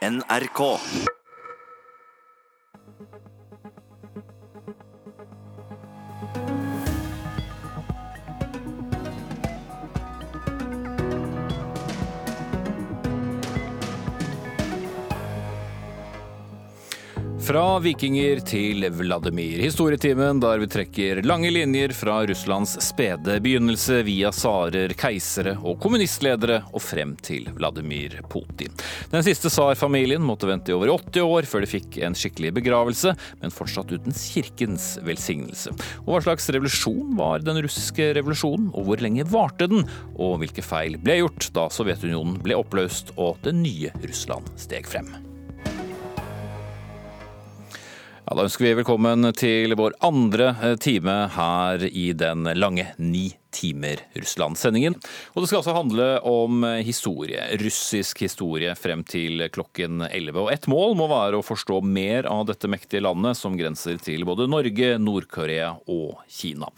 NRK. Fra vikinger til Vladimir. Historietimen der vi trekker lange linjer fra Russlands spede begynnelse via tsarer, keisere og kommunistledere og frem til Vladimir Putin. Den siste tsarfamilien måtte vente i over 80 år før de fikk en skikkelig begravelse, men fortsatt uten kirkens velsignelse. Og hva slags revolusjon var den russiske revolusjonen, og hvor lenge varte den? Og hvilke feil ble gjort da Sovjetunionen ble oppløst og det nye Russland steg frem? Ja, da ønsker vi velkommen til vår andre eh, time her i den lange ni timer Russland-sendingen. Og det skal altså handle om historie, russisk historie frem til klokken 11. Og ett mål må være å forstå mer av dette mektige landet som grenser til både Norge, Nord-Korea og Kina.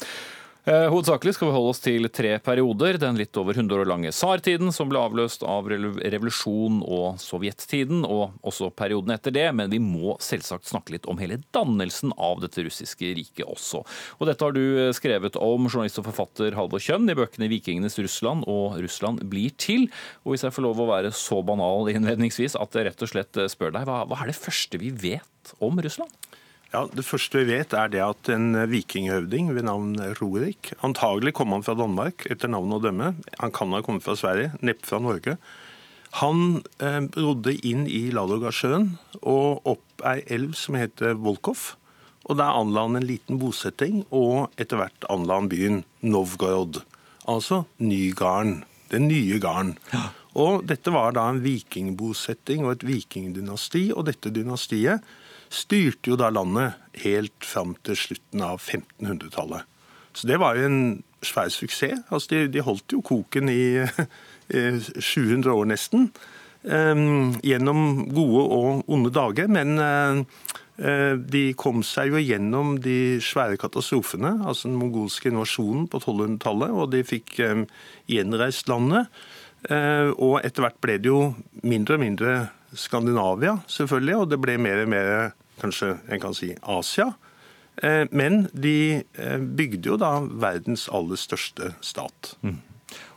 Eh, hovedsakelig skal vi holde oss til tre perioder. Den litt over 100 år lange tsartiden, som ble avløst av revolusjon og sovjettiden, og også perioden etter det. Men vi må selvsagt snakke litt om hele dannelsen av dette russiske riket også. Og dette har du eh, skrevet om, journalist og forfatter Halvor Kjønn, i bøkene 'Vikingenes Russland' og 'Russland blir til'. Og hvis jeg får lov å være så banal innledningsvis at jeg rett og slett eh, spør deg, hva, hva er det første vi vet om Russland? Ja, Det første vi vet, er det at en vikinghøvding ved navn Rorik Antagelig kom han fra Danmark, etter navnet å dømme. Han kan ha kommet fra Sverige, neppe fra Norge. Han eh, rodde inn i Ladogasjøen og opp ei elv som heter Volkov. Og Der anla han en liten bosetting, og etter hvert anla han byen Novgorod. Altså Nygarden. Den nye garden. Ja. Og Dette var da en vikingbosetting og et vikingdynasti, og dette dynastiet styrte jo da landet helt fram til slutten av 1500-tallet. Så det var jo en svær suksess. Altså de, de holdt jo koken i, i 700 år nesten. Um, gjennom gode og onde dager. Men uh, de kom seg jo gjennom de svære katastrofene, altså den mongolske invasjonen på 1200-tallet, og de fikk um, gjenreist landet. Uh, og etter hvert ble det jo mindre og mindre Skandinavia, selvfølgelig, og det ble mer og mer kanskje en kan si Asia. Eh, men de eh, bygde jo da verdens aller største stat. Mm.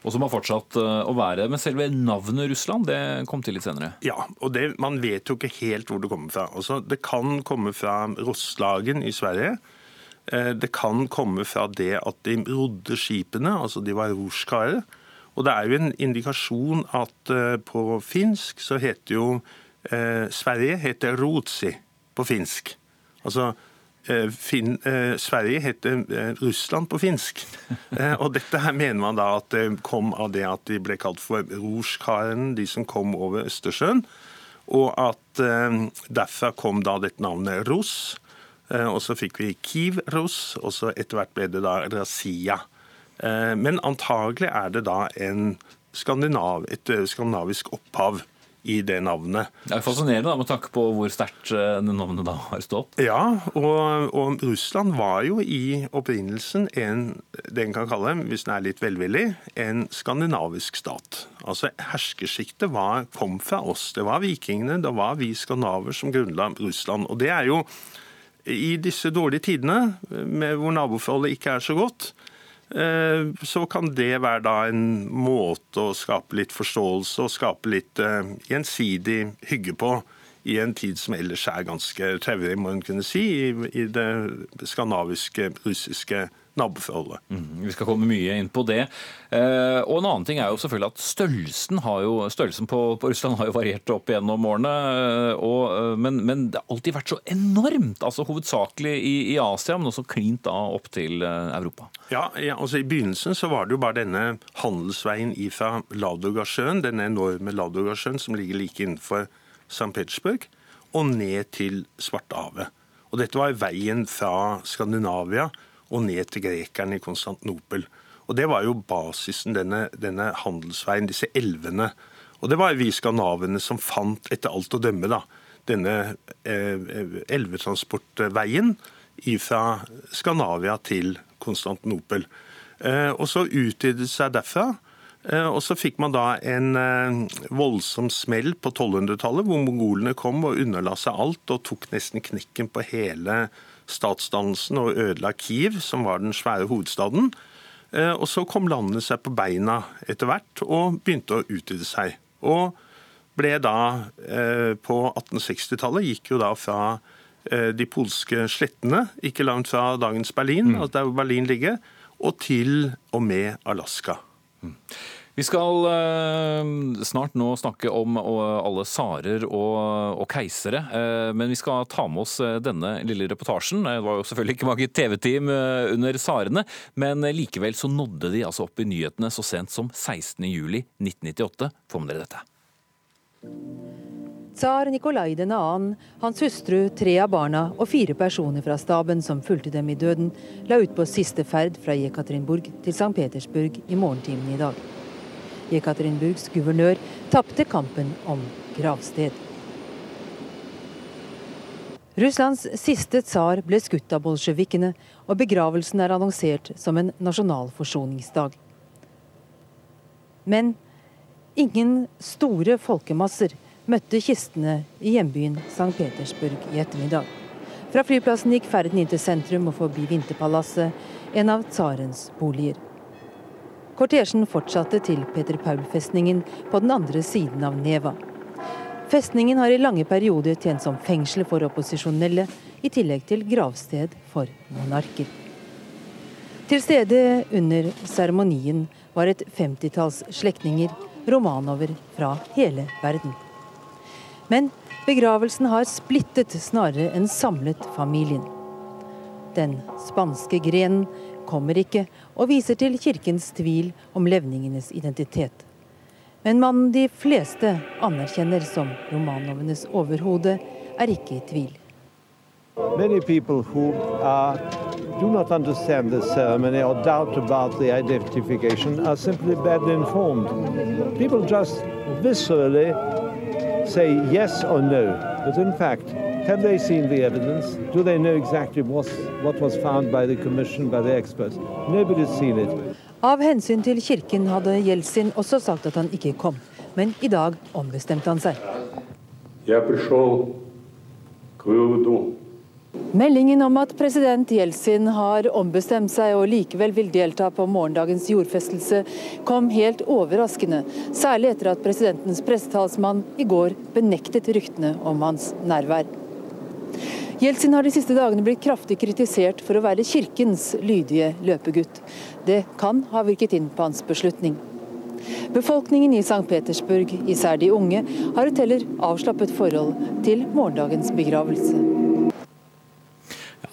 Og som har fortsatt eh, å være. Men selve navnet Russland det kom til litt senere? Ja, og det, man vet jo ikke helt hvor det kommer fra. Altså, det kan komme fra Rosslagen i Sverige. Det kan komme fra det at de rodde skipene, altså de var rorskarer. Og det er jo en indikasjon at på finsk så heter jo eh, Sverige heter Rotsi på finsk. Altså, eh, Finn, eh, Sverige heter eh, Russland på finsk. Eh, og dette her mener man da at det kom av det at de ble kalt for Rorskaren, de som kom over Østersjøen. Og at eh, derfra kom da dette navnet Ros. Eh, og så fikk vi Kiev-Ros, og så etter hvert ble det da Razia. men antagelig er det da en skandinav, et skandinavisk opphav i det navnet. Det er fascinerende da, med tanke på hvor sterkt eh, navnet da har stått. Ja, og, og, Russland var jo i opprinnelsen en det en kan kalle, hvis den er litt velvillig, en skandinavisk stat. Altså Herskersjiktet kom fra oss. Det var vikingene, det var vi skandinaver som grunnla Russland. Og det er jo i disse dårlige tidene, med hvor naboforholdet ikke er så godt, så kan det være da en måte å skape litt forståelse og skape litt eh, gjensidig hygge på i en tid som ellers er ganske traurig, må en kunne si, i det skandinaviske, russiske naboforholdet. Mm, vi skal komme mye inn på det. Eh, og En annen ting er jo selvfølgelig at størrelsen, jo, størrelsen på, på, Russland har jo variert opp gjennom årene. Eh, og, eh, men, men, det har alltid vært så enormt. altså Hovedsakelig i, i Asia, men også klint da opp til Europa. Ja, ja, altså I begynnelsen så var det jo bare denne handelsveien ifra Ladogasjøen, denne enorme Ladogasjøen som ligger like innenfor St. Petersburg, og ned til Svartehavet. Og Dette var veien fra Skandinavia og ned til grekerne i Konstantinopel. Og Det var jo basisen, denne, denne handelsveien, disse elvene. Og det var vi skandinavene som fant, etter alt å dømme, da, denne eh, elvetransportveien fra Skandinavia til Konstantinopel. Eh, og så utvidet det seg derfra Eh, og så fikk man da en voldsom smell på 1200-tallet, hvor mongolene kom og underla seg alt og tok nesten knekken på hele statsdannelsen og ødela Kiev, som var den svære hovedstaden. Og så kom landene seg på beina etter hvert og begynte å utvide seg. Og ble da på 1860-tallet gikk jo da fra Eh, de polske slettene, ikke langt fra dagens Berlin, mm. altså der Berlin ligger, og til og med Alaska. Mm. Vi skal eh, snart nå snakke om og, alle tsarer og, og, keisere. eh, men vi skal ta med oss denne lille reportasjen. Det var jo selvfølgelig ikke mange TV-team under tsarene, men likevel så nådde de altså opp i nyhetene så sent som 16.07.1998. Få med dere dette. Tsar Nikolai 2., hans hustru, tre av barna og fire personer fra staben som fulgte dem i døden, la ut på siste ferd fra Jekaterinburg til St. Petersburg i morgentimen i dag. Jekaterinburgs guvernør tapte kampen om gravsted. Russlands siste tsar ble skutt av bolsjevikene, og begravelsen er annonsert som en nasjonal forsoningsdag. Men ingen store folkemasser møtte kistene i hjembyen St. Petersburg i ettermiddag. Fra flyplassen gikk ferden inn til sentrum og forbi Vinterpalasset, en av tsarens boliger. Kortesjen fortsatte til Peter Paul-festningen på den andre siden av Neva. Festningen har i lange perioder tjent som fengsel for opposisjonelle, i tillegg til gravsted for monarker. Til stede under seremonien var et femtitalls slektninger, romanover fra hele verden. Men begravelsen har splittet snarere enn samlet familien. Den spanske grenen kommer ikke og viser til kirkens tvil om levningenes identitet. Men mannen de fleste anerkjenner som romanovenes overhode, er ikke i tvil. Many people who uh, do not understand the ceremony or doubt about the identification are simply badly informed. People just viscerally say yes or no. But in fact, Have they seen the evidence? Do they know exactly what, what was found by the commission, by the experts? Nobody's seen it. Av hensyn til kirken hadde Jeltsin også sagt at han ikke kom, men i dag ombestemte han seg. Jeg Meldingen om at president Jeltsin har ombestemt seg og likevel vil delta på morgendagens jordfestelse, kom helt overraskende. Særlig etter at presidentens pressetalsmann i går benektet ryktene om hans nærvær. Jeltsin har de siste dagene blitt kraftig kritisert for å være kirkens lydige løpegutt. Det kan ha virket inn på hans beslutning. Befolkningen i St. Petersburg, især de unge, har et heller avslappet forhold til morgendagens begravelse.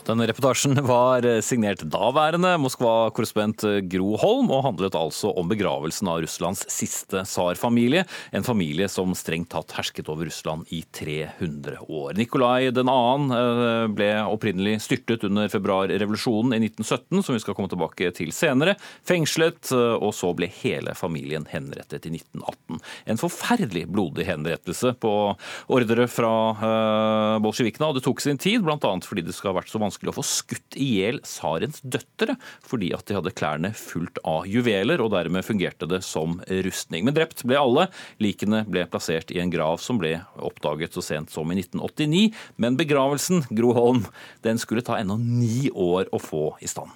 Denne reportasjen var eh, signert daværende Moskva-korrespondent eh, Gro Holm, og handlet altså om begravelsen av Russlands siste tsarfamilie. En familie som strengt tatt hersket over Russland i 300 år. Nikolai 2. Eh, ble opprinnelig styrtet under februarrevolusjonen i 1917, som vi skal komme tilbake til senere. Fengslet, og så ble hele familien henrettet i 1918. En forferdelig blodig henrettelse på ordre fra bolsjevikene, og det tok sin tid, bl.a. fordi det skal ha vært så vanskelig vanskelig å få skutt i hjel tsarens døtre fordi at de hadde klærne fullt av juveler, og dermed fungerte det som rustning. Men drept ble alle. Likene ble plassert i en grav som ble oppdaget så sent som i 1989. Men begravelsen, Gro Holm, den skulle ta ennå ni år å få i stand.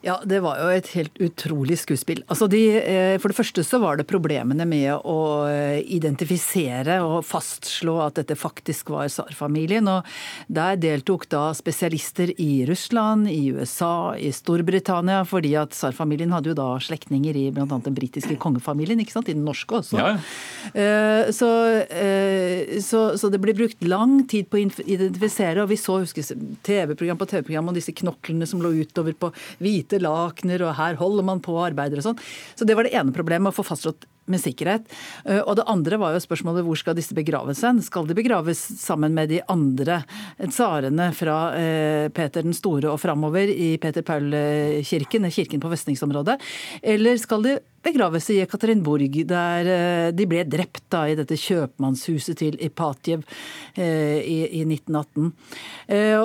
Ja, det var jo et helt utrolig skuespill. Altså de, eh, for det første så var det problemene med å eh, identifisere og fastslå at dette faktisk var tsarfamilien. Og der deltok da spesialister i Russland, i USA, i Storbritannia, fordi at tsarfamilien hadde jo da slektninger i bl.a. den britiske kongefamilien, ikke sant, i den norske også. Ja. Eh, så, så, så, det ble brukt lang tid på å identifisere, og vi så husker TV-program på TV-program og disse knoklene som lå utover på hvite hvite lakener, og her holder man på og arbeider og sånn. Så det var det ene problemet, å få fastslått med sikkerhet. Eh, og det andre var jo spørsmålet hvor skal disse begraves hen? Skal de begraves sammen med de andre tsarene fra eh, Peter den store og framover i Peter Paul-kirken, kirken på festningsområdet? Eller skal de begraves i Ekaterinburg, der eh, de ble drept da, i dette kjøpmannshuset til Ipatjev i 1918.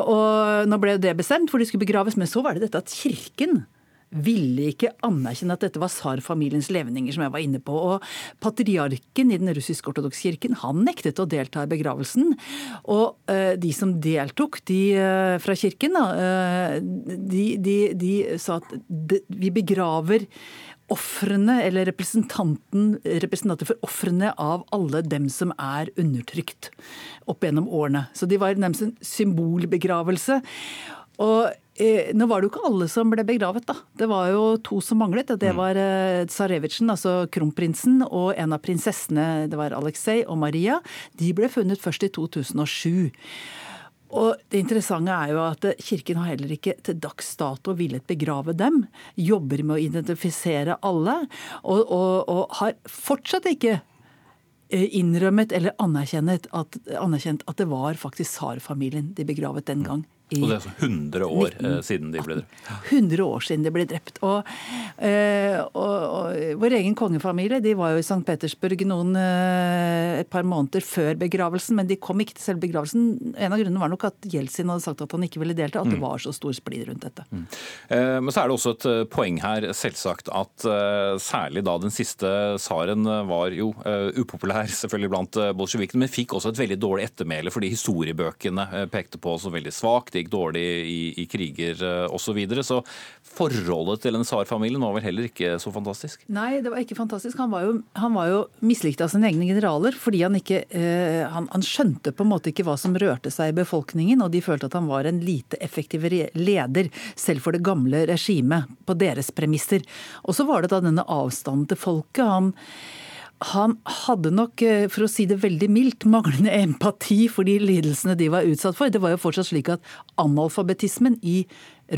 Og nå ble det bestemt hvor de skulle begraves, men så var det dette at kirken ville ikke anerkjenne at dette var tsarfamiliens levninger, som jeg var inne på. Og patriarken i den russisk-ortodokse kirken, han nektet å delta i begravelsen. Og uh, de som deltok, de uh, fra kirken, uh, de, de, de, sa at vi begraver ofrene, eller representanter for ofrene av alle dem som er undertrykt opp gjennom årene. Så de var nærmest en symbolbegravelse. Og eh, nå var det jo ikke alle som ble begravet, da. Det var jo to som manglet. Det mm. var eh, tsarevitsjen, altså kronprinsen, og en av prinsessene, det var Aleksej og Maria. De ble funnet først i 2007. Og det interessante er jo at Kirken har heller ikke til dags dato villet begrave dem. Jobber med å identifisere alle, og, og, og har fortsatt ikke eh, innrømmet eller anerkjent at, anerkjent at det var faktisk tsarfamilien de begravet den gang og det er altså 100 år 19, eh, siden de ble drept? 100 år siden de ble drept. Og, eh, og, og vår egen kongefamilie de var jo i St. Petersburg noen, eh, et par måneder før begravelsen, men de kom ikke til selve begravelsen. En av grunnene var nok at Jeltsin hadde sagt at han ikke ville delta, at det mm. var så stor splid rundt dette. Mm. Men så er det også et poeng her, selvsagt, at særlig da den siste tsaren var jo upopulær selvfølgelig blant bolsjevikene, men fikk også et veldig dårlig ettermæle fordi historiebøkene pekte på som veldig svak. De gikk dårlig i, i kriger uh, osv. Så, videre. så forholdet til en tsarfamilien var vel heller ikke så fantastisk? Nei, det var ikke fantastisk. Han var jo, han jo mislikt av sine egne generaler fordi han ikke uh, han, han, skjønte på en måte ikke hva som rørte seg i befolkningen, og de følte at han var en lite effektiv leder, selv for det gamle regimet, på deres premisser. Og så var det da denne avstanden til folket. han han hadde nok, eh, for å si det veldig mildt, manglende empati for de lidelsene de var utsatt for. Det var jo fortsatt slik at analfabetismen i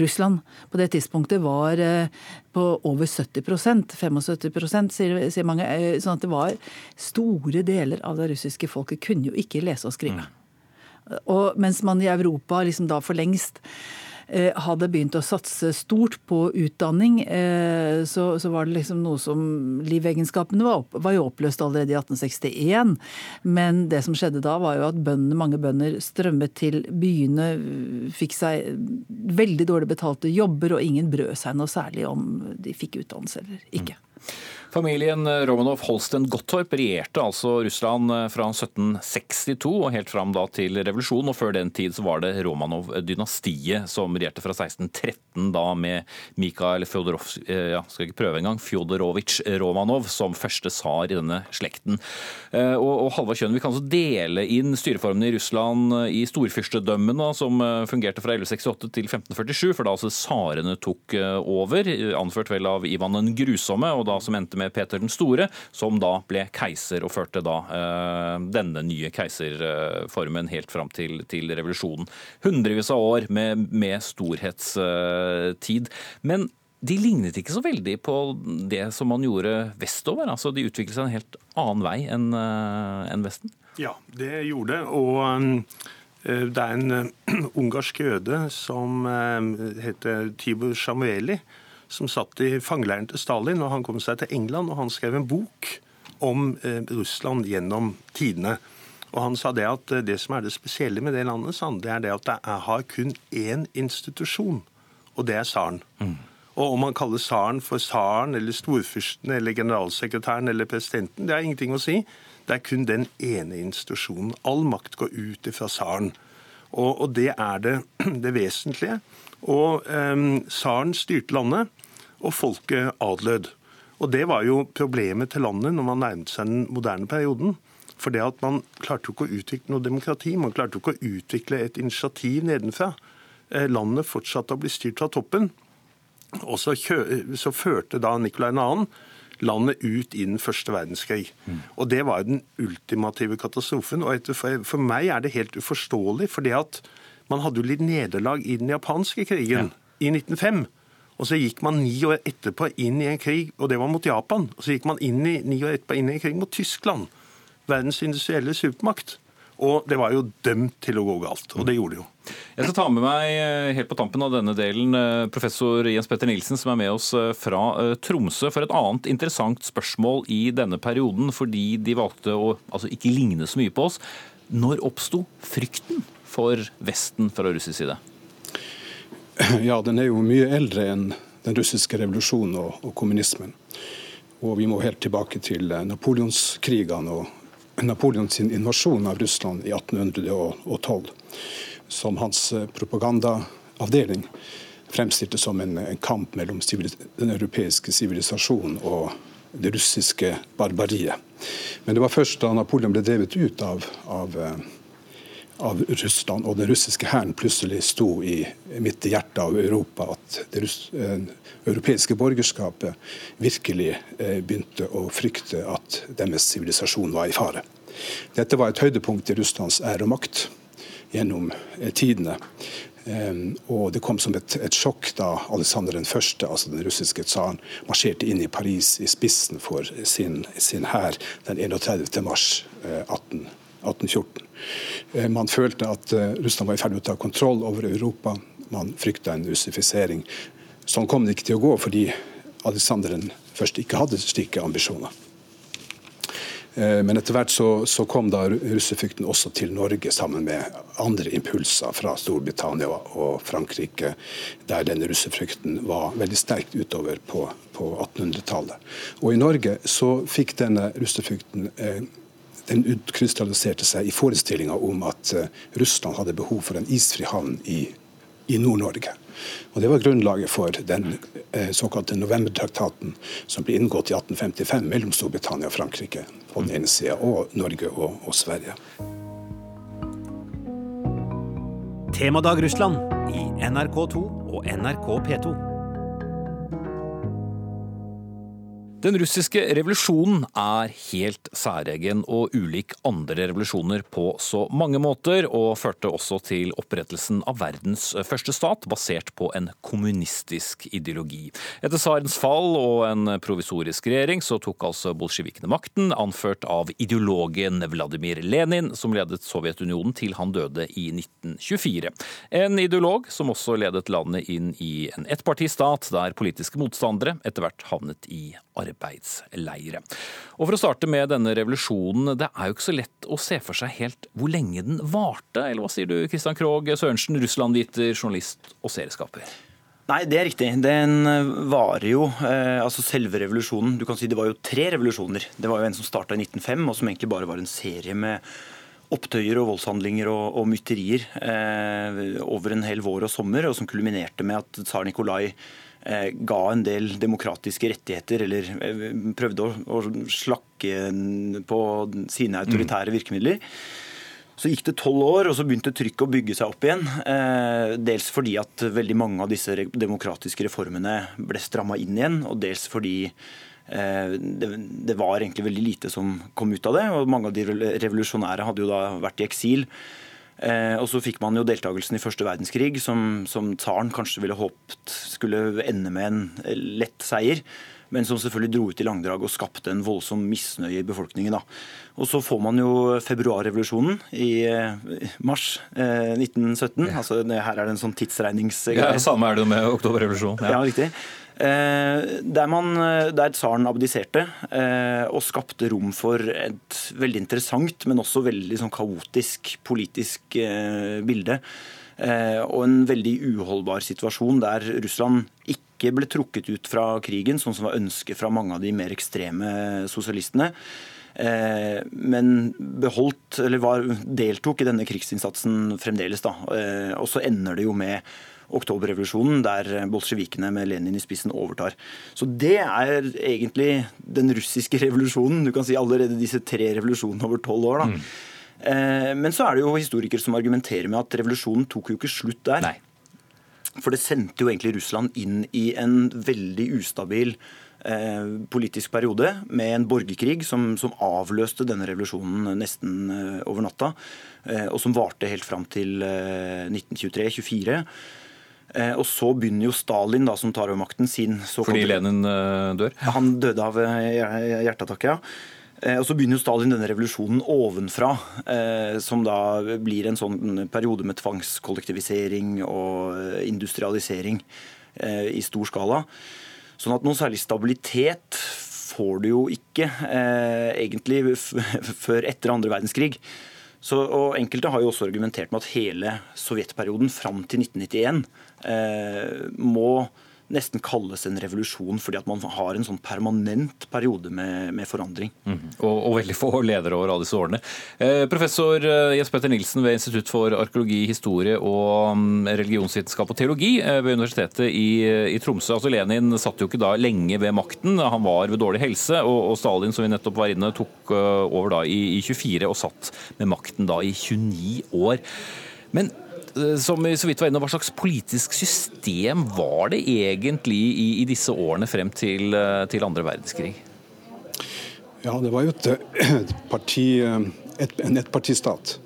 Russland på det tidspunktet var eh, på over 70% 75% sier mange. Eh, sånn at det var store deler av det russiske folket kunne jo ikke lese og skrive. Mm. Og mens man i Europa liksom da for lengst hadde begynt å satse stort på utdanning, eh, så, så var det liksom noe som Livegenskapene var, opp, var jo oppløst allerede i 1861. Men det som skjedde da, var jo at bøndene, mange bønder strømmet til byene, fikk seg veldig dårlig betalte jobber, og ingen brød seg noe særlig om de fikk utdannelse eller ikke. Familien Romanov Holsten Gottorp regjerte altså Russland eh, fra 1762 og helt fram til revolusjonen. og Før den tid så var det Romanov-dynastiet som regjerte fra 1613 da med Mikhail Fjodorov, eh, ja, skal ikke prøve engang, Fjodorovitsj Romanov som første tsar i denne slekten. Eh, og, og Halvard Kjønn, Vi kan altså dele inn styreformene i Russland i storfyrstedømmene som fungerte fra 1168 til 1547, for da altså tsarene tok over, anført vel av Ivan den grusomme, og da som endte med med Peter den store, som da ble keiser og førte da eh, denne nye keiserformen helt fram til, til revolusjonen. Hundrevis av år med, med storhetstid. Men de lignet ikke så veldig på det som man gjorde vestover. altså De utviklet seg en helt annen vei enn eh, en Vesten. Ja, det gjorde det. Og eh, det er en ungarsk jøde som heter Tibor Samueli, som satt i fangeleiren til Stalin, og han kom seg til England, og han skrev en bok om eh, Russland gjennom tidene. Og Han sa det at eh, det som er det spesielle med det landet, det er det at det har kun én institusjon, og det er tsaren. Mm. Og om man kaller tsaren for tsaren eller storfyrsten eller generalsekretæren eller presidenten, det har ingenting å si. Det er kun den ene institusjonen. All makt går ut fra tsaren. Og, og, det er det, det vesentlige. Og tsaren um, styrte landet og folket adlød. Og Det var jo problemet til landet når man nærmet seg den moderne perioden. For det at man klarte jo ikke å utvikle noe demokrati, man klarte jo ikke å utvikle et initiativ nedenfra. Eh, landet fortsatte å bli styrt fra toppen. Og så, så førte da Nicolai 2. landet ut i den første verdenskrig. Mm. Og Det var jo den ultimative katastrofen. Og for, for meg er det helt uforståelig, fordi at man hadde jo litt nederlag i den japanske krigen ja. i 1905. Og så gikk man ni år etterpå inn i en krig, og det var mot Japan. Og så gikk man inn i, ni år etterpå inn i en krig mot Tyskland, verdens industrielle supermakt. Og det var jo dømt til å gå galt, og det gjorde det jo. Jeg skal ta med meg eh, helt på tampen av denne delen eh, professor Jens Petter Nilsen, som er med oss eh, fra Tromsø, for et annet interessant spørsmål i denne perioden, fordi de valgte å altså, ikke ligne så mye på oss. Når oppsto frykten for Vesten fra russisk side? Ja, den er jo mye eldre enn den russiske revolusjonen og, og, kommunismen. Og vi må helt tilbake til napoleonskrigene og Napoleons invasjon av Russland i 1812, som hans propagandaavdeling fremstilte som en, en kamp mellom den europeiske sivilisasjonen og det russiske barbariet. Men det var først da Napoleon ble drevet ut av, av, eh, av Russland og den russiske hæren plutselig sto i, midt i hjertet av Europa, at det eh, europeiske borgerskapet virkelig eh, begynte å frykte at deres sivilisasjon var i fare. Dette var et høydepunkt i Russlands ære og makt gjennom tidene. Ehm, og det kom som et, et sjokk da Alexander 1., altså den russiske tsaren, marsjerte inn i Paris i spissen for sin, hær den 31. mars 18, 1814. Ehm, man følte at eh, Russland var i ferd med å ta kontroll over Europa. Man frykta en russifisering. Sånn kom det ikke til å gå, fordi alexanderen først ikke hadde slike ambisjoner. Eh, men etter hvert så, så kom da russefrykten også til Norge, sammen med andre impulser fra Storbritannia og Frankrike, der denne russefrykten var veldig sterkt utover på, på 1800-tallet. Og i Norge så fikk denne russefrykten eh, den utkrystalliserte seg i forestillinga om at eh, Russland hadde behov for en isfri havn i, i Nord-Norge. Og Det var grunnlaget for den eh, såkalte novembertraktaten som ble inngått i 1855 mellom Storbritannia og Frankrike på den ene sida, og Norge og, og Sverige. Temadag Russland i NRK2 og NRK P2. Den russiske revolusjonen er helt særegen og ulik andre revolusjoner på så mange måter, og førte også til opprettelsen av verdens første stat, basert på en kommunistisk ideologi. Etter tsarens fall og en provisorisk regjering så tok altså bolsjevikene makten, anført av ideologen Vladimir Lenin, som ledet Sovjetunionen til han døde i 1924. En ideolog som også ledet landet inn i en ettpartistat, der politiske motstandere etter hvert havnet i arbeidsleire. Og For å starte med denne revolusjonen, det er jo ikke så lett å se for seg helt hvor lenge den varte, eller hva sier du Christian Krogh Sørensen, Russland-viter, journalist og serieskaper? Nei, det er riktig. Den eh, varer jo eh, Altså selve revolusjonen. Du kan si det var jo tre revolusjoner. Det var jo en som starta i 1905, og som egentlig bare var en serie med opptøyer og voldshandlinger og, og mytterier eh, over en hel vår og sommer, og som kulminerte med at tsar Nikolai ga en del demokratiske rettigheter, eller eh, prøvde å, slakke på sine autoritære virkemidler. Så gikk det tolv år, og så begynte trykket å bygge seg opp igjen. Eh, dels fordi at veldig mange av disse demokratiske reformene ble stramma inn igjen, og dels fordi det, var egentlig veldig lite som kom ut av det. og Mange av de revolusjonære hadde jo da vært i eksil. Eh, og så fikk man jo deltakelsen i første verdenskrig, som, som tsaren kanskje ville håpet skulle ende med en eh, lett seier. Men som selvfølgelig dro ut i langdrag og skapte en voldsom misnøye i befolkningen. Da. Og så får man jo februarrevolusjonen i eh, mars eh, 1917. Ja. Altså, her er det en sånn tidsregningsgreie. Ja, samme er det med oktoberrevolusjonen. Ja. ja, riktig. Eh, der, man, der tsaren abdiserte eh, og skapte rom for et veldig interessant, men også veldig sånn kaotisk politisk eh, bilde. Og en veldig uholdbar situasjon der Russland ikke ble trukket ut fra krigen, sånn som var ønsket fra mange av de mer ekstreme sosialistene. Men beholdt, eller var, deltok i denne krigsinnsatsen fremdeles. da. Og så ender det jo med oktoberrevolusjonen, der bolsjevikene med Lenin i spissen overtar. Så det er egentlig den russiske revolusjonen. Du kan si allerede disse tre revolusjonene over tolv år. da. Mm. Eh, men så er det jo historikere som argumenterer med at revolusjonen tok jo ikke slutt der. Nei. For det sendte jo egentlig Russland inn i en veldig ustabil eh, politisk periode med en borgerkrig som, som avløste denne revolusjonen nesten eh, over natta. Eh, og som varte helt fram til 1923-24. Eh, og så begynner jo Stalin, da, som tar over makten, sin Fordi Lenin eh, dør? Han døde av eh, hjerteattakk, ja. Og så begynner jo Stalin denne revolusjonen ovenfra, som da blir en sånn periode med tvangskollektivisering og industrialisering i stor skala. Sånn at noen særlig stabilitet får du jo ikke egentlig før etter andre verdenskrig. Så, og Enkelte har jo også argumentert med at hele sovjetperioden fram til 1991 eh, må nesten kalles en revolusjon, fordi at man har en sånn permanent periode med, med forandring. Mm. Og, og, veldig få ledere over alle disse årene. Eh, professor eh, Jens Petter Nilsen ved Institutt for arkeologi, historie og um, religionsvitenskap og teologi eh, ved Universitetet i, i, Tromsø. Altså Lenin satt jo ikke da lenge ved makten, han var ved dårlig helse. Og, og Stalin, som vi nettopp var inne, tok uh, over da i, i 24 og satt med makten da i 29 år. Men Eh, som vi så vidt var inne, Hva slags politisk system var det egentlig i, i disse årene frem til, eh, til andre verdenskrig? Ja, det var jo et, et parti, eh, et, en ettpartistat.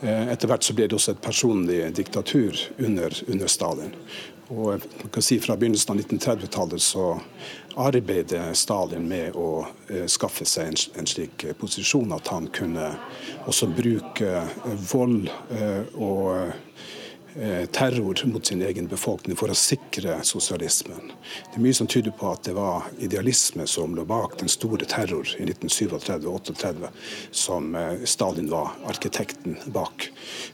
Etter hvert så ble det også et personlig diktatur under, under Stalin. Og man kan si Fra begynnelsen av 1930-tallet så arbeidet Stalin med å eh, skaffe seg en, slik posisjon at han kunne også bruke vold eh, og Eh, terror mot sin egen befolkning for å sikre sosialismen. Det er mye som tyder på at det var idealisme som lå bak den store terror i 1937-38, som eh, Stalin var arkitekten bak.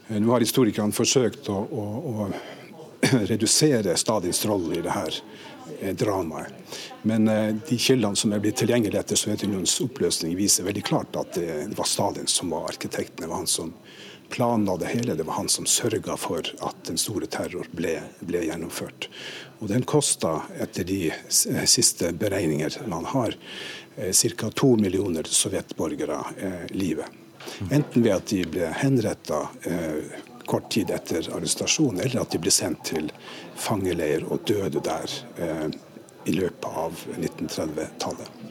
Eh, nå har historikerne forsøkt å, å, å redusere Stalins rolle i det her dramaet. Men de kildene som er blitt tilgjengelige etter Sovjetunionens oppløsning, viser veldig klart at det var Stalin som var arkitekten. Det var han som planla det hele. Det var han som sørga for at den store terror ble, ble gjennomført. Og den kosta, etter de siste beregninger man har, eh, ca. to millioner sovjetborgere eh, livet. Enten ved at de ble henretta eh, kort tid etter arrestasjonen, eller at de ble sendt til fangeleir og døde der eh, i løpet av 1930-tallet.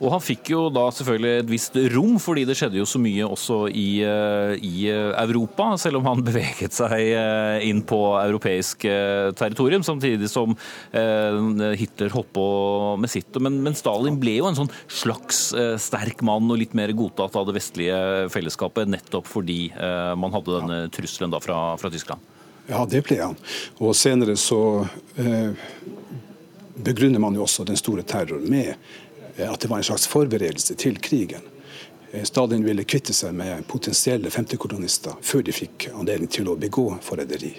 Og han fikk jo da selvfølgelig et visst rom, fordi det skjedde jo så mye også i, eh, i eh, Europa, selv om han beveget seg eh, inn på europeisk territorium, samtidig som Hitler holdt på med sitt. Men, men, Stalin ble jo en sånn slags sterk mann og litt mer godtatt av det vestlige fellesskapet, nettopp fordi man hadde denne trusselen da fra, fra Tyskland. Ja, det ble han. Og senere så eh, begrunner man jo også den store terroren med at det var en slags forberedelse til krigen. Eh, Stalin ville kvitte seg med potensielle femtekolonister før de fikk anledning til å begå forræderi.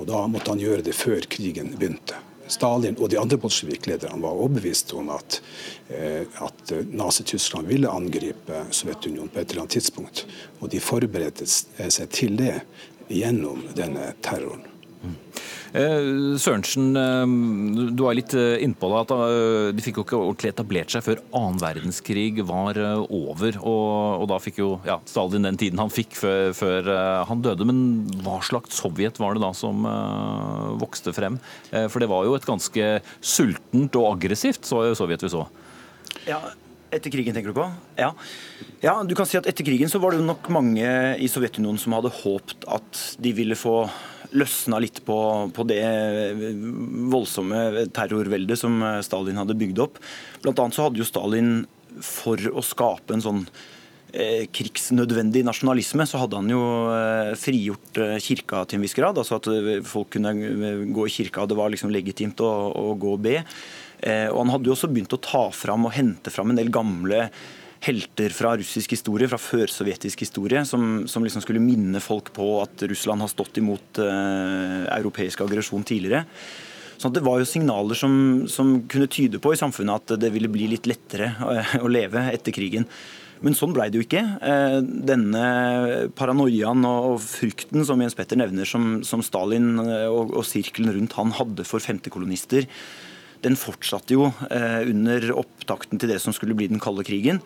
Og da måtte han gjøre det før krigen begynte. Stalin og de andre bolsjeviklederne var overbevist om at, eh, at Nazi-Tyskland ville angripe Sovjetunionen på et eller annet tidspunkt. Og de forberedte seg til det gjennom denne terroren. Eh, Sørensen, eh, du var litt eh, innpå det. at De fikk jo ikke ordentlig etablert seg før annen verdenskrig var over. Og, og da fikk jo ja, Stalin den tiden han fikk før, før, han døde. Men hva slags Sovjet var det da som vokste frem? For det var jo et ganske sultent og aggressivt Sovjet vi så. Ja, etter krigen, tenker du på? Ja. ja. du kan si at Etter krigen så var det nok mange i Sovjetunionen som hadde håpt at de ville få løsna litt på, på, det voldsomme terrorveldet som Stalin hadde bygd opp. Blant annet så hadde jo Stalin, for å skape en sånn eh, krigsnødvendig nasjonalisme, så hadde han jo eh, frigjort eh, kirka til en viss grad. Altså at folk kunne gå i kirka, og det var liksom legitimt å, å gå og be. Og han hadde jo også begynt å ta fram og hente fram en del gamle helter fra russisk historie, fra førsovjetisk historie, som, som liksom skulle minne folk på at Russland har stått imot eh, europeisk aggresjon tidligere. Så det var jo signaler som, som, kunne tyde på i samfunnet at det ville bli litt lettere uh, å leve etter krigen. Men sånn ble det jo ikke. Uh, denne paranoiaen og frykten som Jens Petter nevner, som, Stalin og, og sirkelen rundt han hadde for femtekolonister, den fortsatte jo under opptakten til det som skulle bli den kalde krigen.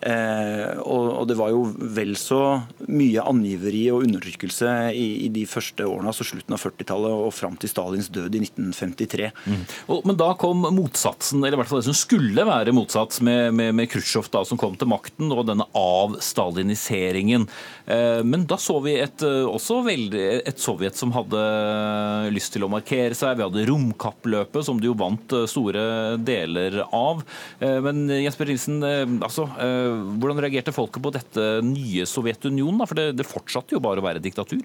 Eh, og, det var jo vel så mye angiveri og undertrykkelse i, de første årene, altså slutten av 40-tallet og fram til Stalins død i 1953. Mm. men da kom motsatsen, eller i hvert fall det som skulle være motsats, med, med, med Khrusjtsjov som kom til makten, og denne avstaliniseringen. Eh, men da så vi et, eh, også veldig, et Sovjet som hadde lyst til å markere seg. Vi hadde romkappløpet, som de jo vant store deler av. Men Jesper Nilsen, altså hvordan reagerte folket på dette nye Sovjetunionen? For det, det fortsatte jo bare å være diktatur?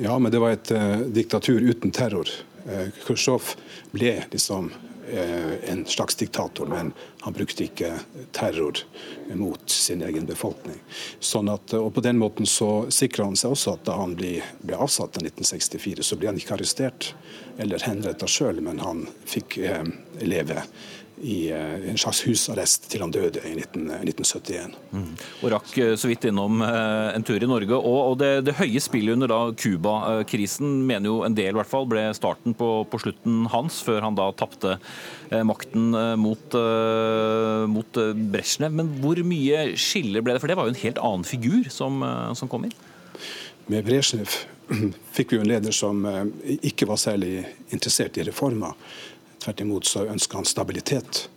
Ja, men det var et uh, diktatur uten terror. Uh, Khrusjtsjov ble liksom en slags diktator, men han brukte ikke terror mot sin egen befolkning. Sånn at, og På den måten så sikra han seg også at da han ble, ble avsatt i 1964, så ble han ikke arrestert eller henretta sjøl, men han fikk eh, leve i eh, en slags husarrest til han døde i 19, 1971. Mm. Og rakk eh, så vidt innom eh, en tur i Norge. Og, og det, det, høye spillet under da Cuba-krisen mener jo en del i hvert fall ble starten på, på slutten hans, før han da tapte makten mot, mot Brezjnev. Men hvor mye skiller ble det? For det var jo en helt annen figur som, som kom inn? Med Brezjnev fikk vi jo en leder som ikke var særlig interessert i reformer. Tvert imot så ønska han stabilitet.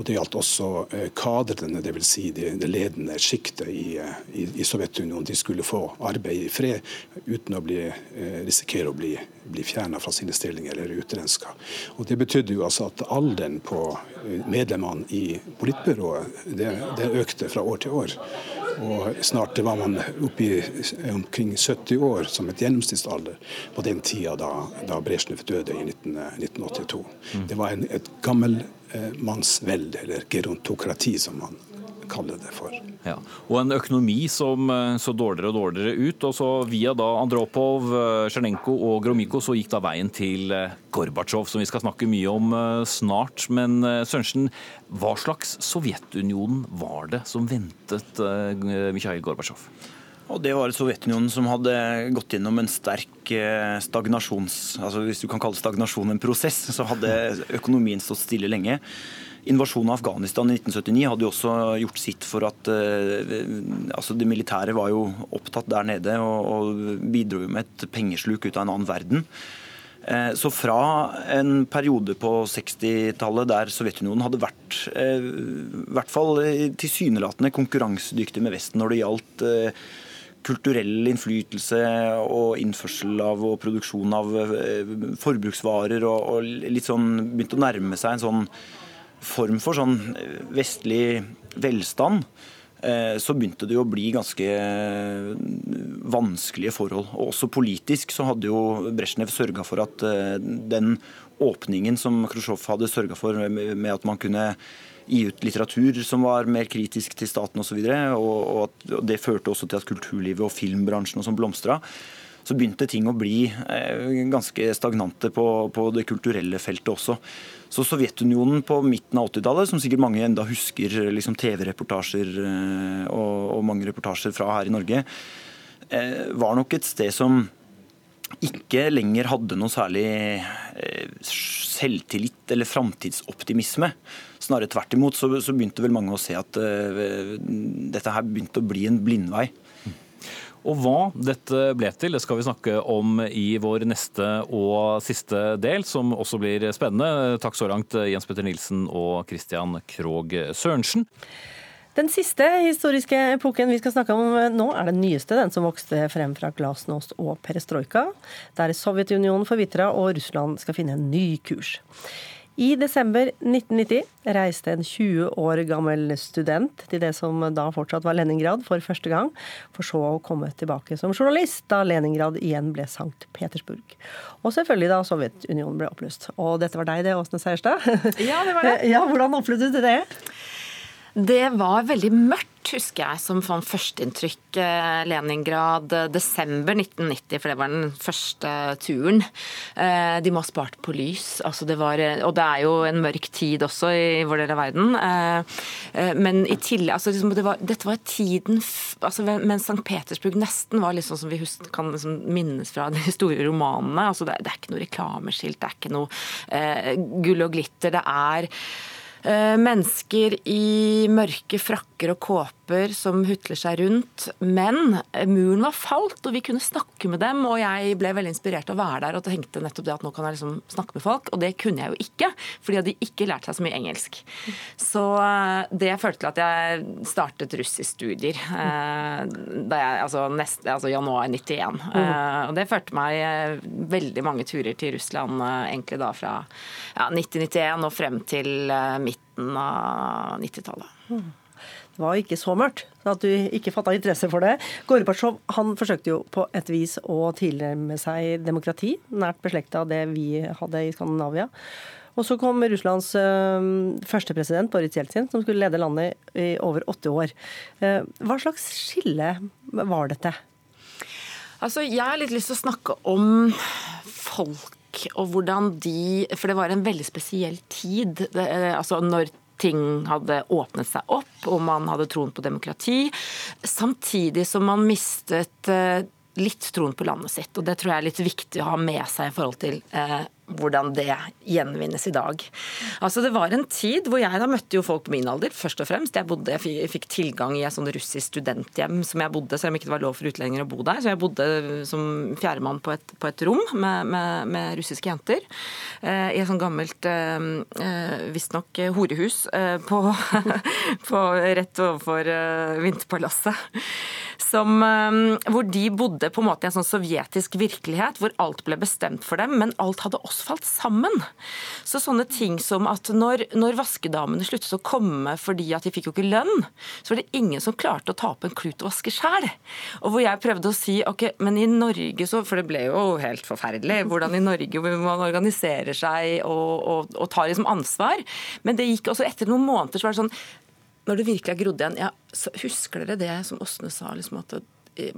Og Det gjaldt også eh, kadrene, dvs. Si det, det ledende sjiktet i, eh, i, i, Sovjetunionen. De skulle få arbeid i fred uten å bli, eh, risikere å bli, bli fjerna fra sine stillinger eller utrenska. Og Det betydde jo altså at alderen på medlemmene i politbyrået det, det økte fra år til år. Og snart var man oppe i omkring 70 år som et gjennomsnittsalder på den tida da, da Brezjnev døde i 19, 1982. Mm. Det var en, et gammelmannsvelde, eh, eller gerontokrati, som man kalle det for. Ja. Og en økonomi som eh, så dårligere og dårligere ut. og så Via da Andropov, Tsjernenko eh, og Gromyko så gikk da veien til eh, Gorbatsjov, som vi skal snakke mye om snart. Men Sørensen, hva slags Sovjetunionen var det som ventet Mikhail Gorbatsjov? Og Det var et Sovjetunionen som hadde gått gjennom en sterk stagnasjons... altså Hvis du kan kalle stagnasjon en prosess, så hadde økonomien stått stille lenge. Invasjonen av Afghanistan i 1979 hadde jo også gjort sitt for at uh, altså Det militære var jo opptatt der nede og, og bidro med et pengesluk ut av en annen verden. Uh, så fra en periode på 60-tallet der Sovjetunionen hadde vært uh, i hvert fall tilsynelatende konkurransedyktig med Vesten når det gjaldt kulturell innflytelse og innførsel av og produksjon av forbruksvarer og, og litt sånn begynte å nærme seg en sånn form for sånn eh, vestlig velstand, eh, så begynte det å bli ganske eh, vanskelige forhold. Og også politisk så hadde jo Brezjnev sørga for at den åpningen som Khrusjtsjov hadde sørga for, med at man kunne gi ut litteratur som var mer kritisk til staten osv., og, og, og det førte også til at kulturlivet og filmbransjen og sånn blomstra så begynte ting å bli ganske stagnante på, på, det kulturelle feltet også. Så Sovjetunionen på midten av 80-tallet, som sikkert mange enda husker liksom TV-reportasjer eh, og, og, mange reportasjer fra her i Norge, eh, var nok et sted som ikke lenger hadde noe særlig eh, selvtillit eller framtidsoptimisme. Snarere tvert imot så, så, begynte vel mange å se at uh, dette her begynte å bli en blindvei. Og hva dette ble til, det skal vi snakke om i vår neste og siste del, som også blir spennende. Takk så langt, Jens Petter Nilsen og Christian Krogh Sørensen. Den siste historiske epoken vi skal snakke om nå, er den nyeste, den som vokste frem fra glasnost og perestrojka, der Sovjetunionen forvitra og Russland skal finne en ny kurs. I desember 1990 reiste en 20 år gammel student til det som da fortsatt var Leningrad for første gang, for så å komme tilbake som journalist da Leningrad igjen ble Sankt Petersburg. Og selvfølgelig da Sovjetunionen ble oppløst. Og dette var deg det, Åsne Seierstad? Ja, det var det. Ja, Hvordan opplevde du det? Det var veldig mørkt, husker jeg, som sånn førsteinntrykk. Eh, Leningrad eh, desember 1990, for det var den første turen. Eh, de må ha spart på lys. Altså det var, og det er jo en mørk tid også i vår del av verden. Men i tillegg altså liksom, det var, Dette var tiden altså mens St. Petersburg nesten var liksom som vi husker, kan liksom minnes fra de store romanene. Altså det, det er ikke noe reklameskilt, det er ikke noe gull og glitter. Det er mennesker i mørke frakker og kåper som hutler seg rundt. Men muren var falt, og vi kunne snakke med dem. Og jeg ble veldig inspirert av å være der og tenkte nettopp det at nå kan jeg liksom snakke med folk. Og det kunne jeg jo ikke, fordi de hadde ikke lært seg så mye engelsk. Så eh, det førte til at jeg startet russiskstudier eh, altså, altså januar 91. Og det førte meg veldig mange turer til Russland egentlig da fra ja, 1991 og frem til midten av 90-tallet. Det var ikke så mørkt at du ikke fatta interesse for det. Gorbatsjov han forsøkte jo på et vis å tilnærme seg demokrati, nært beslekta det vi hadde i Skandinavia. Og så kom Russlands første president, Boris Jeltsin, som skulle lede landet i over åtte år. Hva slags skille var dette? Altså, Jeg har litt lyst til å snakke om folk og hvordan de For det var en veldig spesiell tid. Det, altså når ting hadde åpnet seg opp, og man hadde troen på demokrati. Samtidig som man mistet litt troen på landet sitt. Og det tror jeg er litt viktig å ha med seg i forhold til eh, hvordan det gjenvinnes i dag. Altså Det var en tid hvor jeg da møtte jo folk på min alder, først og fremst. Jeg, bodde, jeg fikk tilgang i et sånn russisk studenthjem som jeg bodde, selv om ikke det var lov for utlendinger å bo der. Så jeg bodde som fjerdemann på, på et rom med, med, med, russiske jenter. Eh, I et sånt gammelt, eh, eh visstnok horehus eh, på, på, rett overfor eh, Vinterpalasset. Som, eh, hvor de bodde på en måte i en sånn sovjetisk virkelighet, hvor alt ble bestemt for dem, men alt hadde også falt sammen. Så sånne ting som at når, når vaskedamene sluttet å komme fordi at de fikk jo ikke lønn, så var det ingen som klarte å ta opp en klut og vaske sjæl. Og hvor jeg prøvde å si ok, men i Norge så For det ble jo helt forferdelig hvordan i Norge man organiserer seg og, og, og tar liksom ansvar. Men det gikk også etter noen måneder så var det sånn når det virkelig har grodd igjen, ja, husker dere det som Åsne sa, liksom at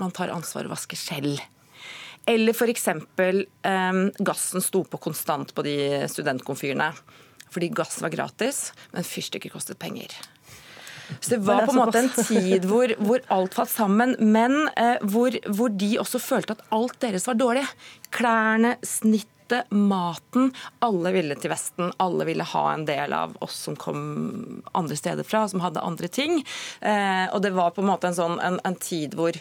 man tar ansvar og vasker selv. Eller f.eks. Um, gassen sto på konstant på de studentkomfyrene. Fordi gass var gratis, men fyrstikker kostet penger. Så det var på en måte en tid hvor, hvor alt falt sammen, men eh, hvor, hvor, de også følte at alt deres var dårlig. Klærne, snittet, maten. Alle ville til Vesten. Alle ville ha en del av oss som kom andre steder fra, som hadde andre ting. Eh, og det var på en måte en, sånn, en, en tid hvor,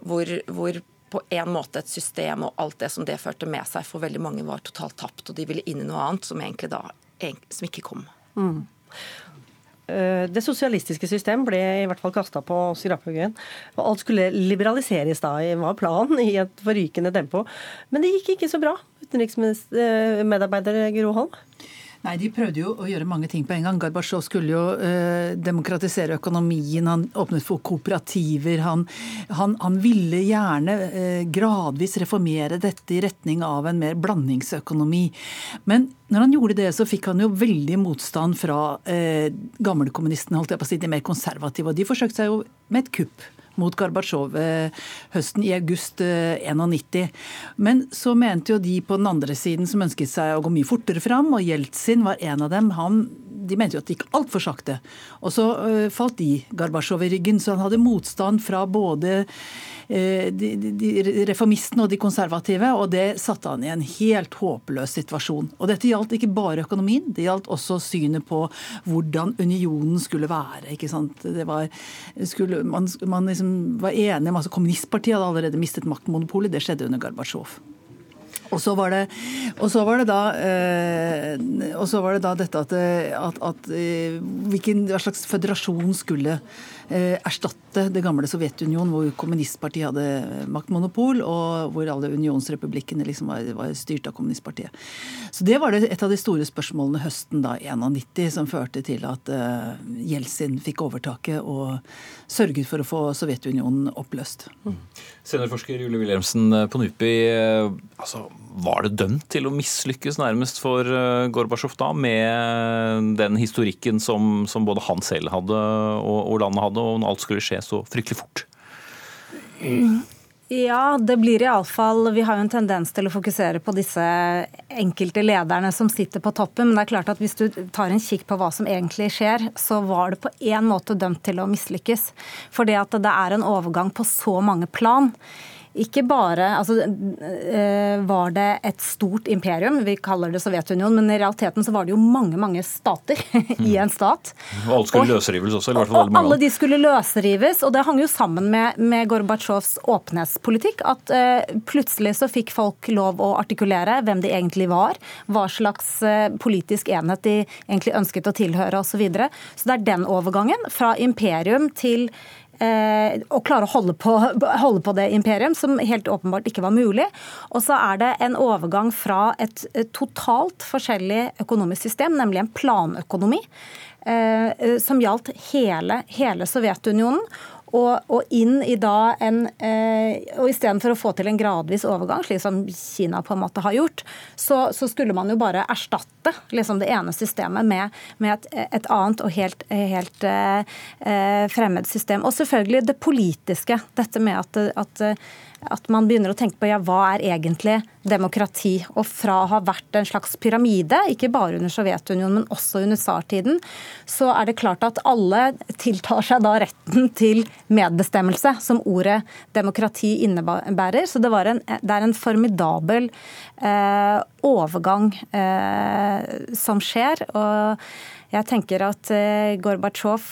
hvor, hvor på en måte et system og alt det som det førte med seg for veldig mange var totalt tapt. Og de ville inn i noe annet som egentlig da som ikke kom. Mm. Eh, det sosialistiske system ble i hvert fall kasta på skraphaugen. Alt skulle liberaliseres da, var planen, i et forrykende tempo. Men det gikk ikke så bra, utenriksmedarbeider eh, Gro Holm? Nei, De prøvde jo å gjøre mange ting på en gang. Gorbatsjov skulle jo eh, demokratisere økonomien, han åpnet for kooperativer. Han, han, han ville gjerne eh, gradvis reformere dette i retning av en mer blandingsøkonomi. Men når han gjorde det, så fikk han jo veldig motstand fra eh, gamlekommunistene, holdt jeg på å si, de mer konservative. Og de forsøkte seg jo med et kupp mot Gorbatsjov eh, høsten i august 91. Eh, Men så mente jo de på den andre siden som ønsket seg å gå mye fortere fram, og Jeltsin var en av dem. Han, de mente jo at det gikk altfor sakte. Og så uh, falt de Gorbatsjov i ryggen, så han hadde motstand fra både de, de, reformistene og de konservative, og det satte han i en helt håpløs situasjon. Og dette gjaldt ikke bare økonomien, det gjaldt også synet på hvordan unionen skulle være. ikke sant? Det var, skulle, man, man liksom var enig om altså Kommunistpartiet hadde allerede mistet maktmonopolet, det skjedde under Gorbatsjov. Og så var det, så var det da eh, så var det da dette at, at, at eh, hvilken, hva slags føderasjon skulle Eh, erstatte det gamle Sovjetunionen, hvor kommunistpartiet hadde maktmonopol, og hvor alle unionsrepublikkene liksom var, var, styrt av kommunistpartiet. Så Det var et av de store spørsmålene høsten da, 91 som førte til at uh, fikk overtaket og sørget for å få Sovjetunionen oppløst. Mm. Seniorforsker Julie Wilhelmsen på NUPI, altså, var det dømt til å mislykkes nærmest for Gorbatsjov da, med den historikken som, som både han selv hadde og, landet hadde? og alt skulle skje så fryktelig fort? Ja, det blir iallfall Vi har jo en tendens til å fokusere på disse enkelte lederne som sitter på toppen. Men det er klart at hvis du tar en kikk på hva som egentlig skjer, så var det på én måte dømt til å mislykkes. det at det er en overgang på så mange plan ikke bare altså, eh, var det et stort imperium, vi kaller det Sovjetunionen, men i realiteten så var det jo mange mange stater i en stat. Og alle skulle og, løsrives også? eller hvert fall veldig mange. Alle de skulle løsrives, og det hang jo sammen med, med Gorbatsjovs åpenhetspolitikk. At uh, plutselig så fikk folk lov å artikulere hvem de egentlig var, hva slags uh, politisk enhet de egentlig ønsket å tilhøre osv. Så, videre. så det er den overgangen fra imperium til Eh, å klare å holde på, holde på, det imperium, som helt åpenbart ikke var mulig. Og så er det en overgang fra et, et totalt forskjellig økonomisk system, nemlig en planøkonomi, eh, som gjaldt hele, hele Sovjetunionen. Og, og inn i da en eh, Og istedenfor å få til en gradvis overgang, slik som Kina på en måte har gjort, så, så skulle man jo bare erstatte liksom, det ene systemet med, med et, et, annet og helt, helt eh, fremmed system. Og selvfølgelig det politiske. Dette med at, at at man begynner å tenke på ja, hva er egentlig demokrati. Og fra å ha vært en slags pyramide, ikke bare under Sovjetunionen, men også under tsartiden, så er det klart at alle tiltar seg da retten til medbestemmelse, som ordet demokrati innebærer. Så det, en, det er en formidabel eh, overgang eh, som skjer. og jeg tenker at eh, Gorbatsjov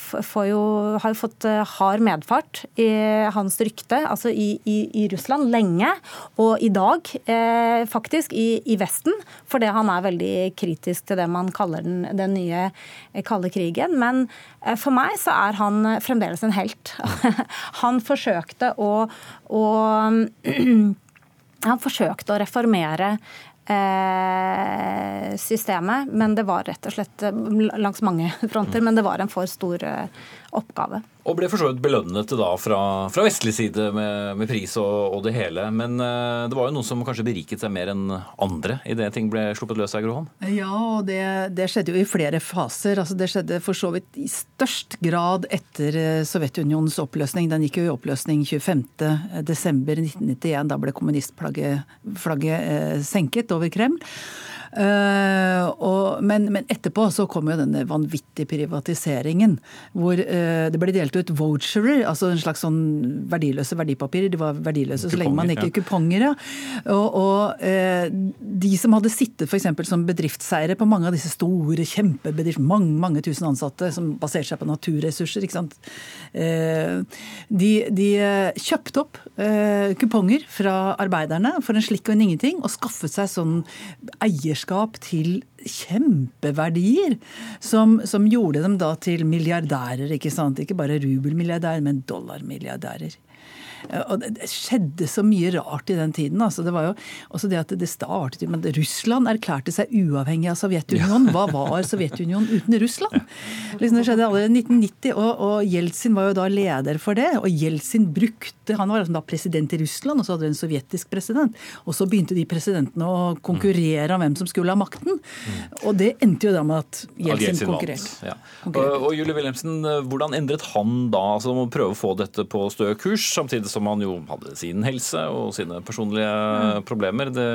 har fått eh, hard medfart i hans rykte, altså i, i, i Russland, lenge. Og i dag, eh, faktisk, i, i, Vesten, fordi han er veldig kritisk til det man kaller den, den nye kalde krigen. Men for meg så er han fremdeles en helt. han forsøkte å, å han forsøkte å reformere Eh, systemet. Men det var rett og slett eh, langs mange fronter, men det var en for stor eh, oppgave. Og ble for så vidt belønnet da fra, fra vestlig side med, med pris og, og, det hele. Men uh, det var jo noen som kanskje beriket seg mer enn andre idet ting ble sluppet løs av Gro Ja, og det, det, skjedde jo i flere faser. Altså, det skjedde for så vidt i størst grad etter uh, Sovjetunionens oppløsning. Den gikk jo i oppløsning 25.12.1991. Da ble kommunistflagget uh, senket over Kreml. Uh, og, men, men, etterpå så kom jo denne vanvittige privatiseringen. Hvor uh, det ble delt ut voucherer, altså en slags sånn verdiløse verdipapirer. De var verdiløse så lenge man ikke ja. kuponger. Ja. Og, og uh, de som hadde sittet f.eks. som bedriftseiere på mange av disse store kjempebedrifter, mange, mange tusen ansatte som baserte seg på naturressurser, ikke sant. de, de kjøpte opp kuponger fra arbeiderne for en slikk og en ingenting, og skaffet seg sånn eierskap eierskap til kjempeverdier som, som, gjorde dem da til milliardærer. Ikke sant? Ikke bare rubelmilliardærer, men dollarmilliardærer. Og det skjedde så mye rart i den tiden. Altså, det var jo også det at det startet men Russland erklærte seg uavhengig av Sovjetunionen. Hva var Sovjetunionen uten Russland? Liksom det skjedde allerede i 1990, og, og Jeltsin var jo da leder for det. Og Jeltsin brukte Han var da president i Russland, og så hadde du en sovjetisk president. Og så begynte de presidentene å konkurrere om hvem som skulle ha makten. Og det endte jo da med at Jeltsin konkurrerte. Ja. Og, og Julie Wilhelmsen, hvordan endret han da? altså å prøve å få dette på stø kurs, samtidig som han jo hadde sin helse og sine personlige mm. problemer. Det,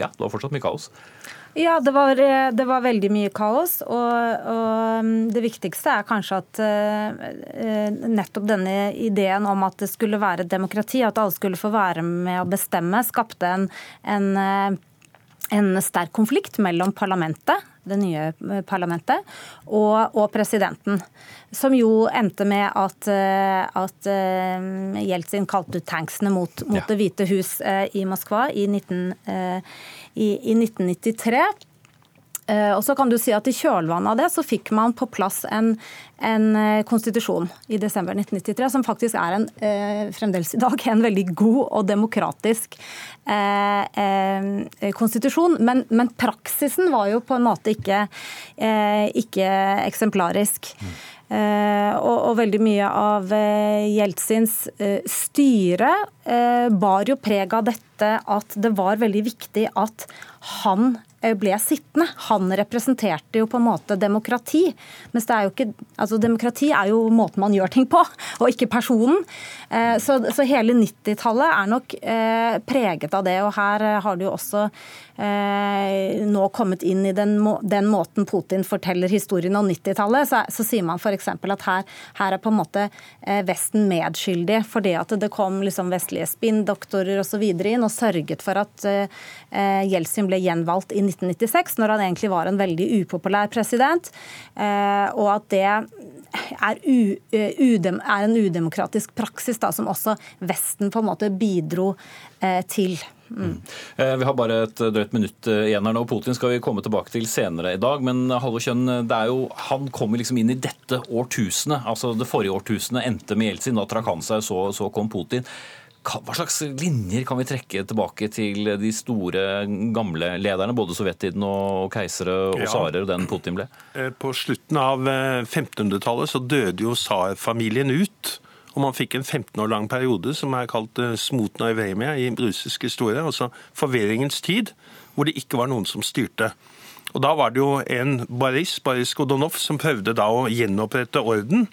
ja, det var fortsatt mye kaos. Ja, det var, eh, det var, veldig mye kaos. Og, og, mm, det viktigste er kanskje at uh, nettopp denne ideen om at det skulle være demokrati, at alle skulle få være med å bestemme, skapte en, en, en sterk konflikt mellom parlamentet det nye eh, parlamentet, og, og, presidenten. Som jo endte med at, eh, at uh, Jeltsin kalte ut tanksene mot, mot ja. Det hvite hus i Moskva i, 19, uh, i, i 1993. Og så kan du si at I kjølvannet av det så fikk man på plass en, en konstitusjon i desember 1993, som faktisk er en, fremdeles i dag en veldig god og demokratisk Eh, eh, konstitusjon. Men, men, praksisen var jo på en måte ikke, eh, ikke eksemplarisk. Og, og, veldig mye av Jeltsins styre bar jo preg av dette at det var veldig viktig at han ble sittende. Han representerte jo på en måte demokrati. Mens det er jo ikke Altså demokrati er jo måten man gjør ting på, og ikke personen. Så, så hele 90-tallet er nok preget av det. Og her har det jo også nå kommet inn i den, den måten Putin forteller historien om 90-tallet. Så, så, sier man f.eks. at her, her, er på en måte Vesten medskyldig for det at det kom liksom vestlige spinndoktorer osv. inn og sørget for at Jeltsin ble gjenvalgt i 1996, når han egentlig var en veldig upopulær president, eh, og at det er, eh, er en udemokratisk praksis da, som også Vesten på en måte bidro eh, til. Mm. Vi har bare et drøyt minutt igjen her nå. Putin skal vi komme tilbake til senere i dag. Men Halvor Kjønn, han kommer liksom inn i dette årtusenet. altså Det forrige årtusenet endte med Jeltsin, da trakk han seg, så, så kom Putin. Hva slags linjer kan vi trekke tilbake til de store, gamle lederne, både sovjettiden og keisere og tsarer, og den Putin ble? Eh, på slutten av 1500-tallet eh, så døde jo tsarfamilien ut. Og man fikk en 15 år lang periode som er kalt uh, i evremia i russisk historie, altså forvirringens tid, hvor det ikke var noen som styrte. Og Da var det jo en baris, Boris Godonov som prøvde da å gjenopprette orden.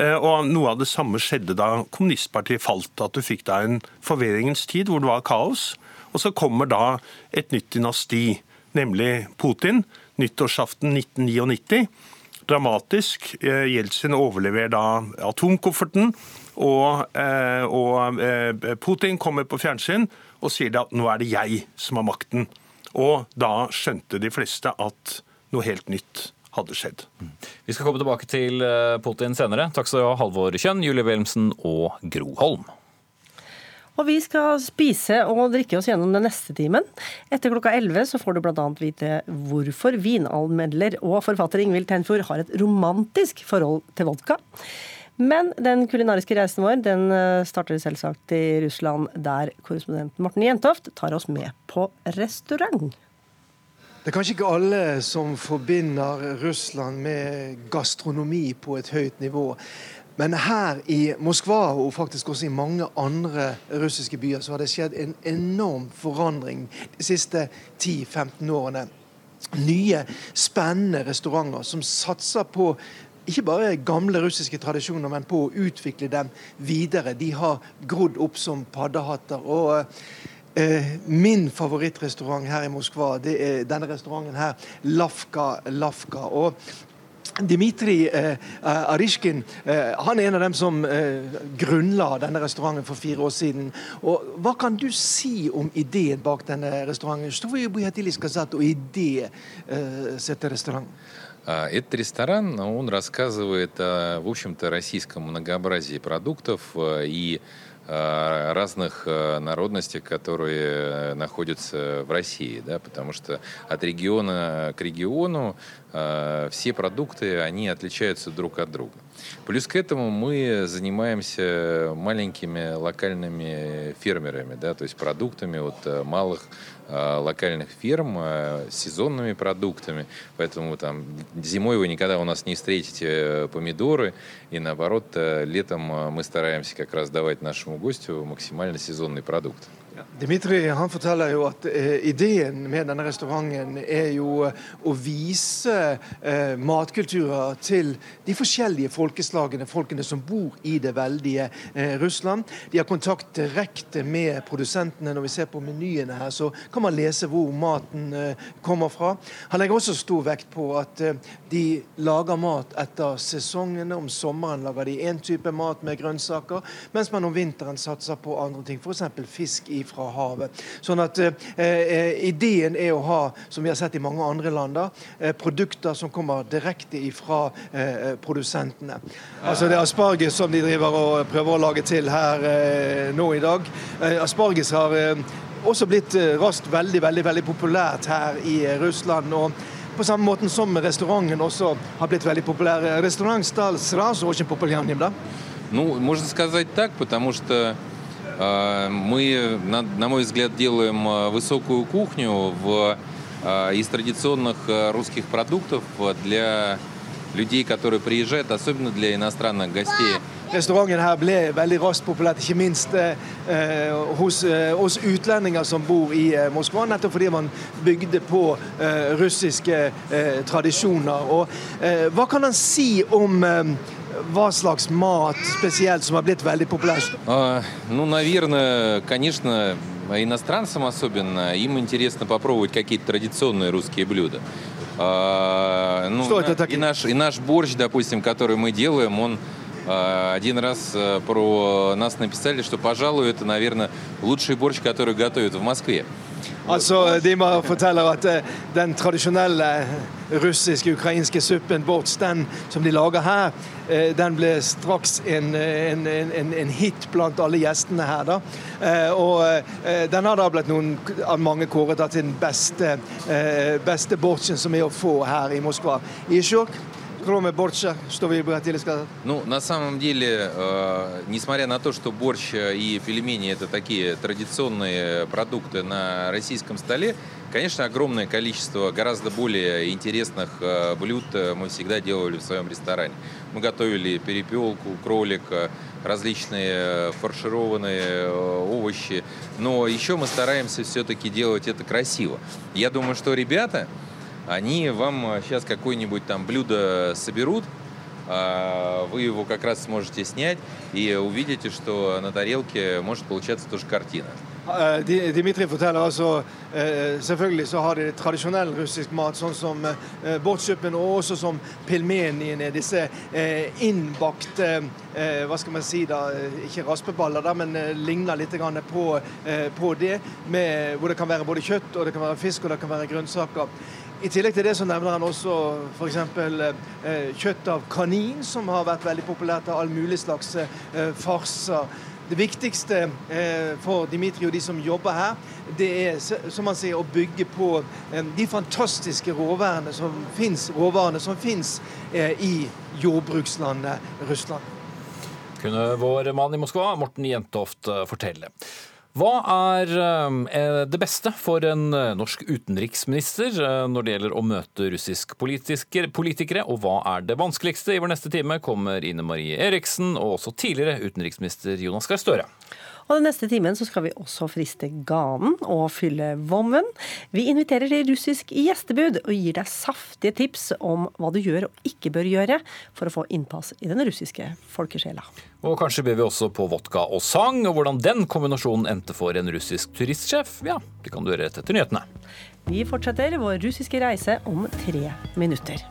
Eh, og Noe av det samme skjedde da kommunistpartiet falt. At du fikk da en forvirringens tid hvor det var kaos. Og så kommer da et nytt dynasti, nemlig Putin. Nyttårsaften 1999. Dramatisk. Eh, Jeltsin overleverer da atomkofferten. Og, eh, og Putin kommer på fjernsyn og sier at nå er det jeg som har makten. Og da skjønte de fleste at noe helt nytt hadde skjedd. Vi skal komme tilbake til eh, Putin senere. Takk skal du ha, Halvor Kjønn, Julie Wilhelmsen og Gro Holm. Og vi skal spise og drikke oss gjennom den neste timen. Etter klokka 11 så får du bl.a. vite hvorfor vinanmelder og forfatter Ingvild Tenfjord har et romantisk forhold til vodka. Men den kulinariske reisen vår den eh, starter selvsagt i Russland, der korrespondenten Morten Jentoft tar oss med på restaurant. Det er kanskje ikke alle som forbinder Russland med gastronomi på et høyt nivå. Men her i Moskva, og faktisk også i mange andre russiske byer, så har det skjedd en enorm forandring de siste 10-15 årene. Nye, spennende restauranter som satser på ikke bare gamle russiske tradisjoner, men på å utvikle dem videre. De har grodd opp som paddehatter. og eh, Min favorittrestaurant her i Moskva det er denne restauranten her, Lavka Lavka. og Dmitrij eh, Arishkin eh, han er en av dem som eh, grunnla denne restauranten for fire år siden. Og Hva kan du si om ideen bak denne restauranten? Что вы бы хотели сказать о идее э, с этой ресторан? Этот ресторан, он рассказывает о, в общем-то, российском многообразии продуктов и разных народностях, которые находятся в России, да, потому что от региона к региону все продукты, они отличаются друг от друга. Плюс к этому мы занимаемся маленькими локальными фермерами, да, то есть продуктами от малых локальных ферм с сезонными продуктами. Поэтому там зимой вы никогда у нас не встретите помидоры. И наоборот, летом мы стараемся как раз давать нашему гостю максимально сезонный продукт. Dimitri han forteller jo at eh, ideen med denne restauranten er jo eh, å vise eh, matkulturer til de forskjellige folkeslagene, folkene som bor i det veldige eh, Russland. De har kontakt direkte med produsentene. Når vi ser på menyene her, så kan man lese hvor maten eh, kommer fra. Han legger også stor vekt på at eh, de lager mat etter sesongene. Om sommeren lager de én type mat med grønnsaker, mens man om vinteren satser på andre ting, f.eks. fisk i fra havet. Sånn at eh, eh, Ideen er å ha, som vi har sett i mange andre land, eh, produkter som kommer direkte fra eh, produsentene. Altså Det er asparges som de driver og prøver å lage til her eh, nå i dag. Eh, asparges har også blitt raskt veldig, veldig, veldig populært her i Russland. og på samme måte som restauranten også har blitt veldig populær. Ресторан стал сразу очень популярным, да? Ну, можно сказать так, потому что Мы, на мой взгляд, делаем высокую кухню в, из традиционных русских продуктов для людей, которые приезжают, особенно для иностранных гостей. Restauranten her ble veldig raskt populært, ikke minst eh, hos eh, oss utlendinger som bor i eh, Moskva, nettopp fordi man bygde på russiske tradisjoner. Og, hva kan han si om hva slags mat spesielt som har blitt veldig populært? Ну, наверное, конечно, иностранцам особенно, им интересно попробовать какие-то традиционные русские блюда. Ну, Что это такое? И наш, и наш борщ, допустим, который мы делаем, он один раз про нас написали, что, пожалуй, это, наверное, лучший борщ, который готовят в Москве. Altså, Dima forteller at den tradisjonelle russiske, ukrainske suppen borts, den som de lager her, den ble straks en, en, en, en hit blant alle gjestene her. da. Og den har da blitt noen av mange kåret til den beste, beste bortsen som er å få her i Moskva. Ishok, кроме борща, что вы бы хотели сказать? Ну, на самом деле, э, несмотря на то, что борщ и пельмени это такие традиционные продукты на российском столе, конечно, огромное количество гораздо более интересных э, блюд э, мы всегда делали в своем ресторане. Мы готовили перепелку, кролика, различные фаршированные овощи, но еще мы стараемся все-таки делать это красиво. Я думаю, что ребята, они вам сейчас какое-нибудь там блюдо соберут, а, вы его как раз сможете снять и увидите, что на тарелке может получаться тоже картина. Dimitri forteller altså Selvfølgelig så har de tradisjonell russisk mat, sånn som bortsuppen og også som pelmeniene. Disse innbakte hva skal man si da, Ikke raspeballer, da, men ligner litt på, på det. Med, hvor det kan være både kjøtt, og det kan være fisk og det kan være grønnsaker. I tillegg til det så nevner han også f.eks. Eh, kjøtt av kanin, som har vært veldig populært av all mulig slags eh, farser. Det viktigste eh, for Dimitri og de som jobber her, det er som han sier, å bygge på eh, de fantastiske råvarene som fins råvarene som fins eh, i jordbrukslandet Russland. Kunne vår mann i Moskva, Morten Jentoft, eh, fortelle. Hva er eh, det beste for en eh, norsk utenriksminister eh, når det gjelder å møte russiske politikere, og hva er det vanskeligste? I vår neste time kommer Ine Marie Eriksen og også tidligere utenriksminister Jonas Gahr Støre. Og den neste timen så skal vi også friste ganen og fylle vommen. Vi inviterer til russisk gjestebud og gir deg saftige tips om hva du gjør og ikke bør gjøre for å få innpass i den russiske folkesjela. Og kanskje ber vi også på vodka og sang, og hvordan den kombinasjonen endte for en russisk turistsjef. Ja, det kan du gjøre rett etter nyhetene. Vi fortsetter vår russiske reise om tre minutter.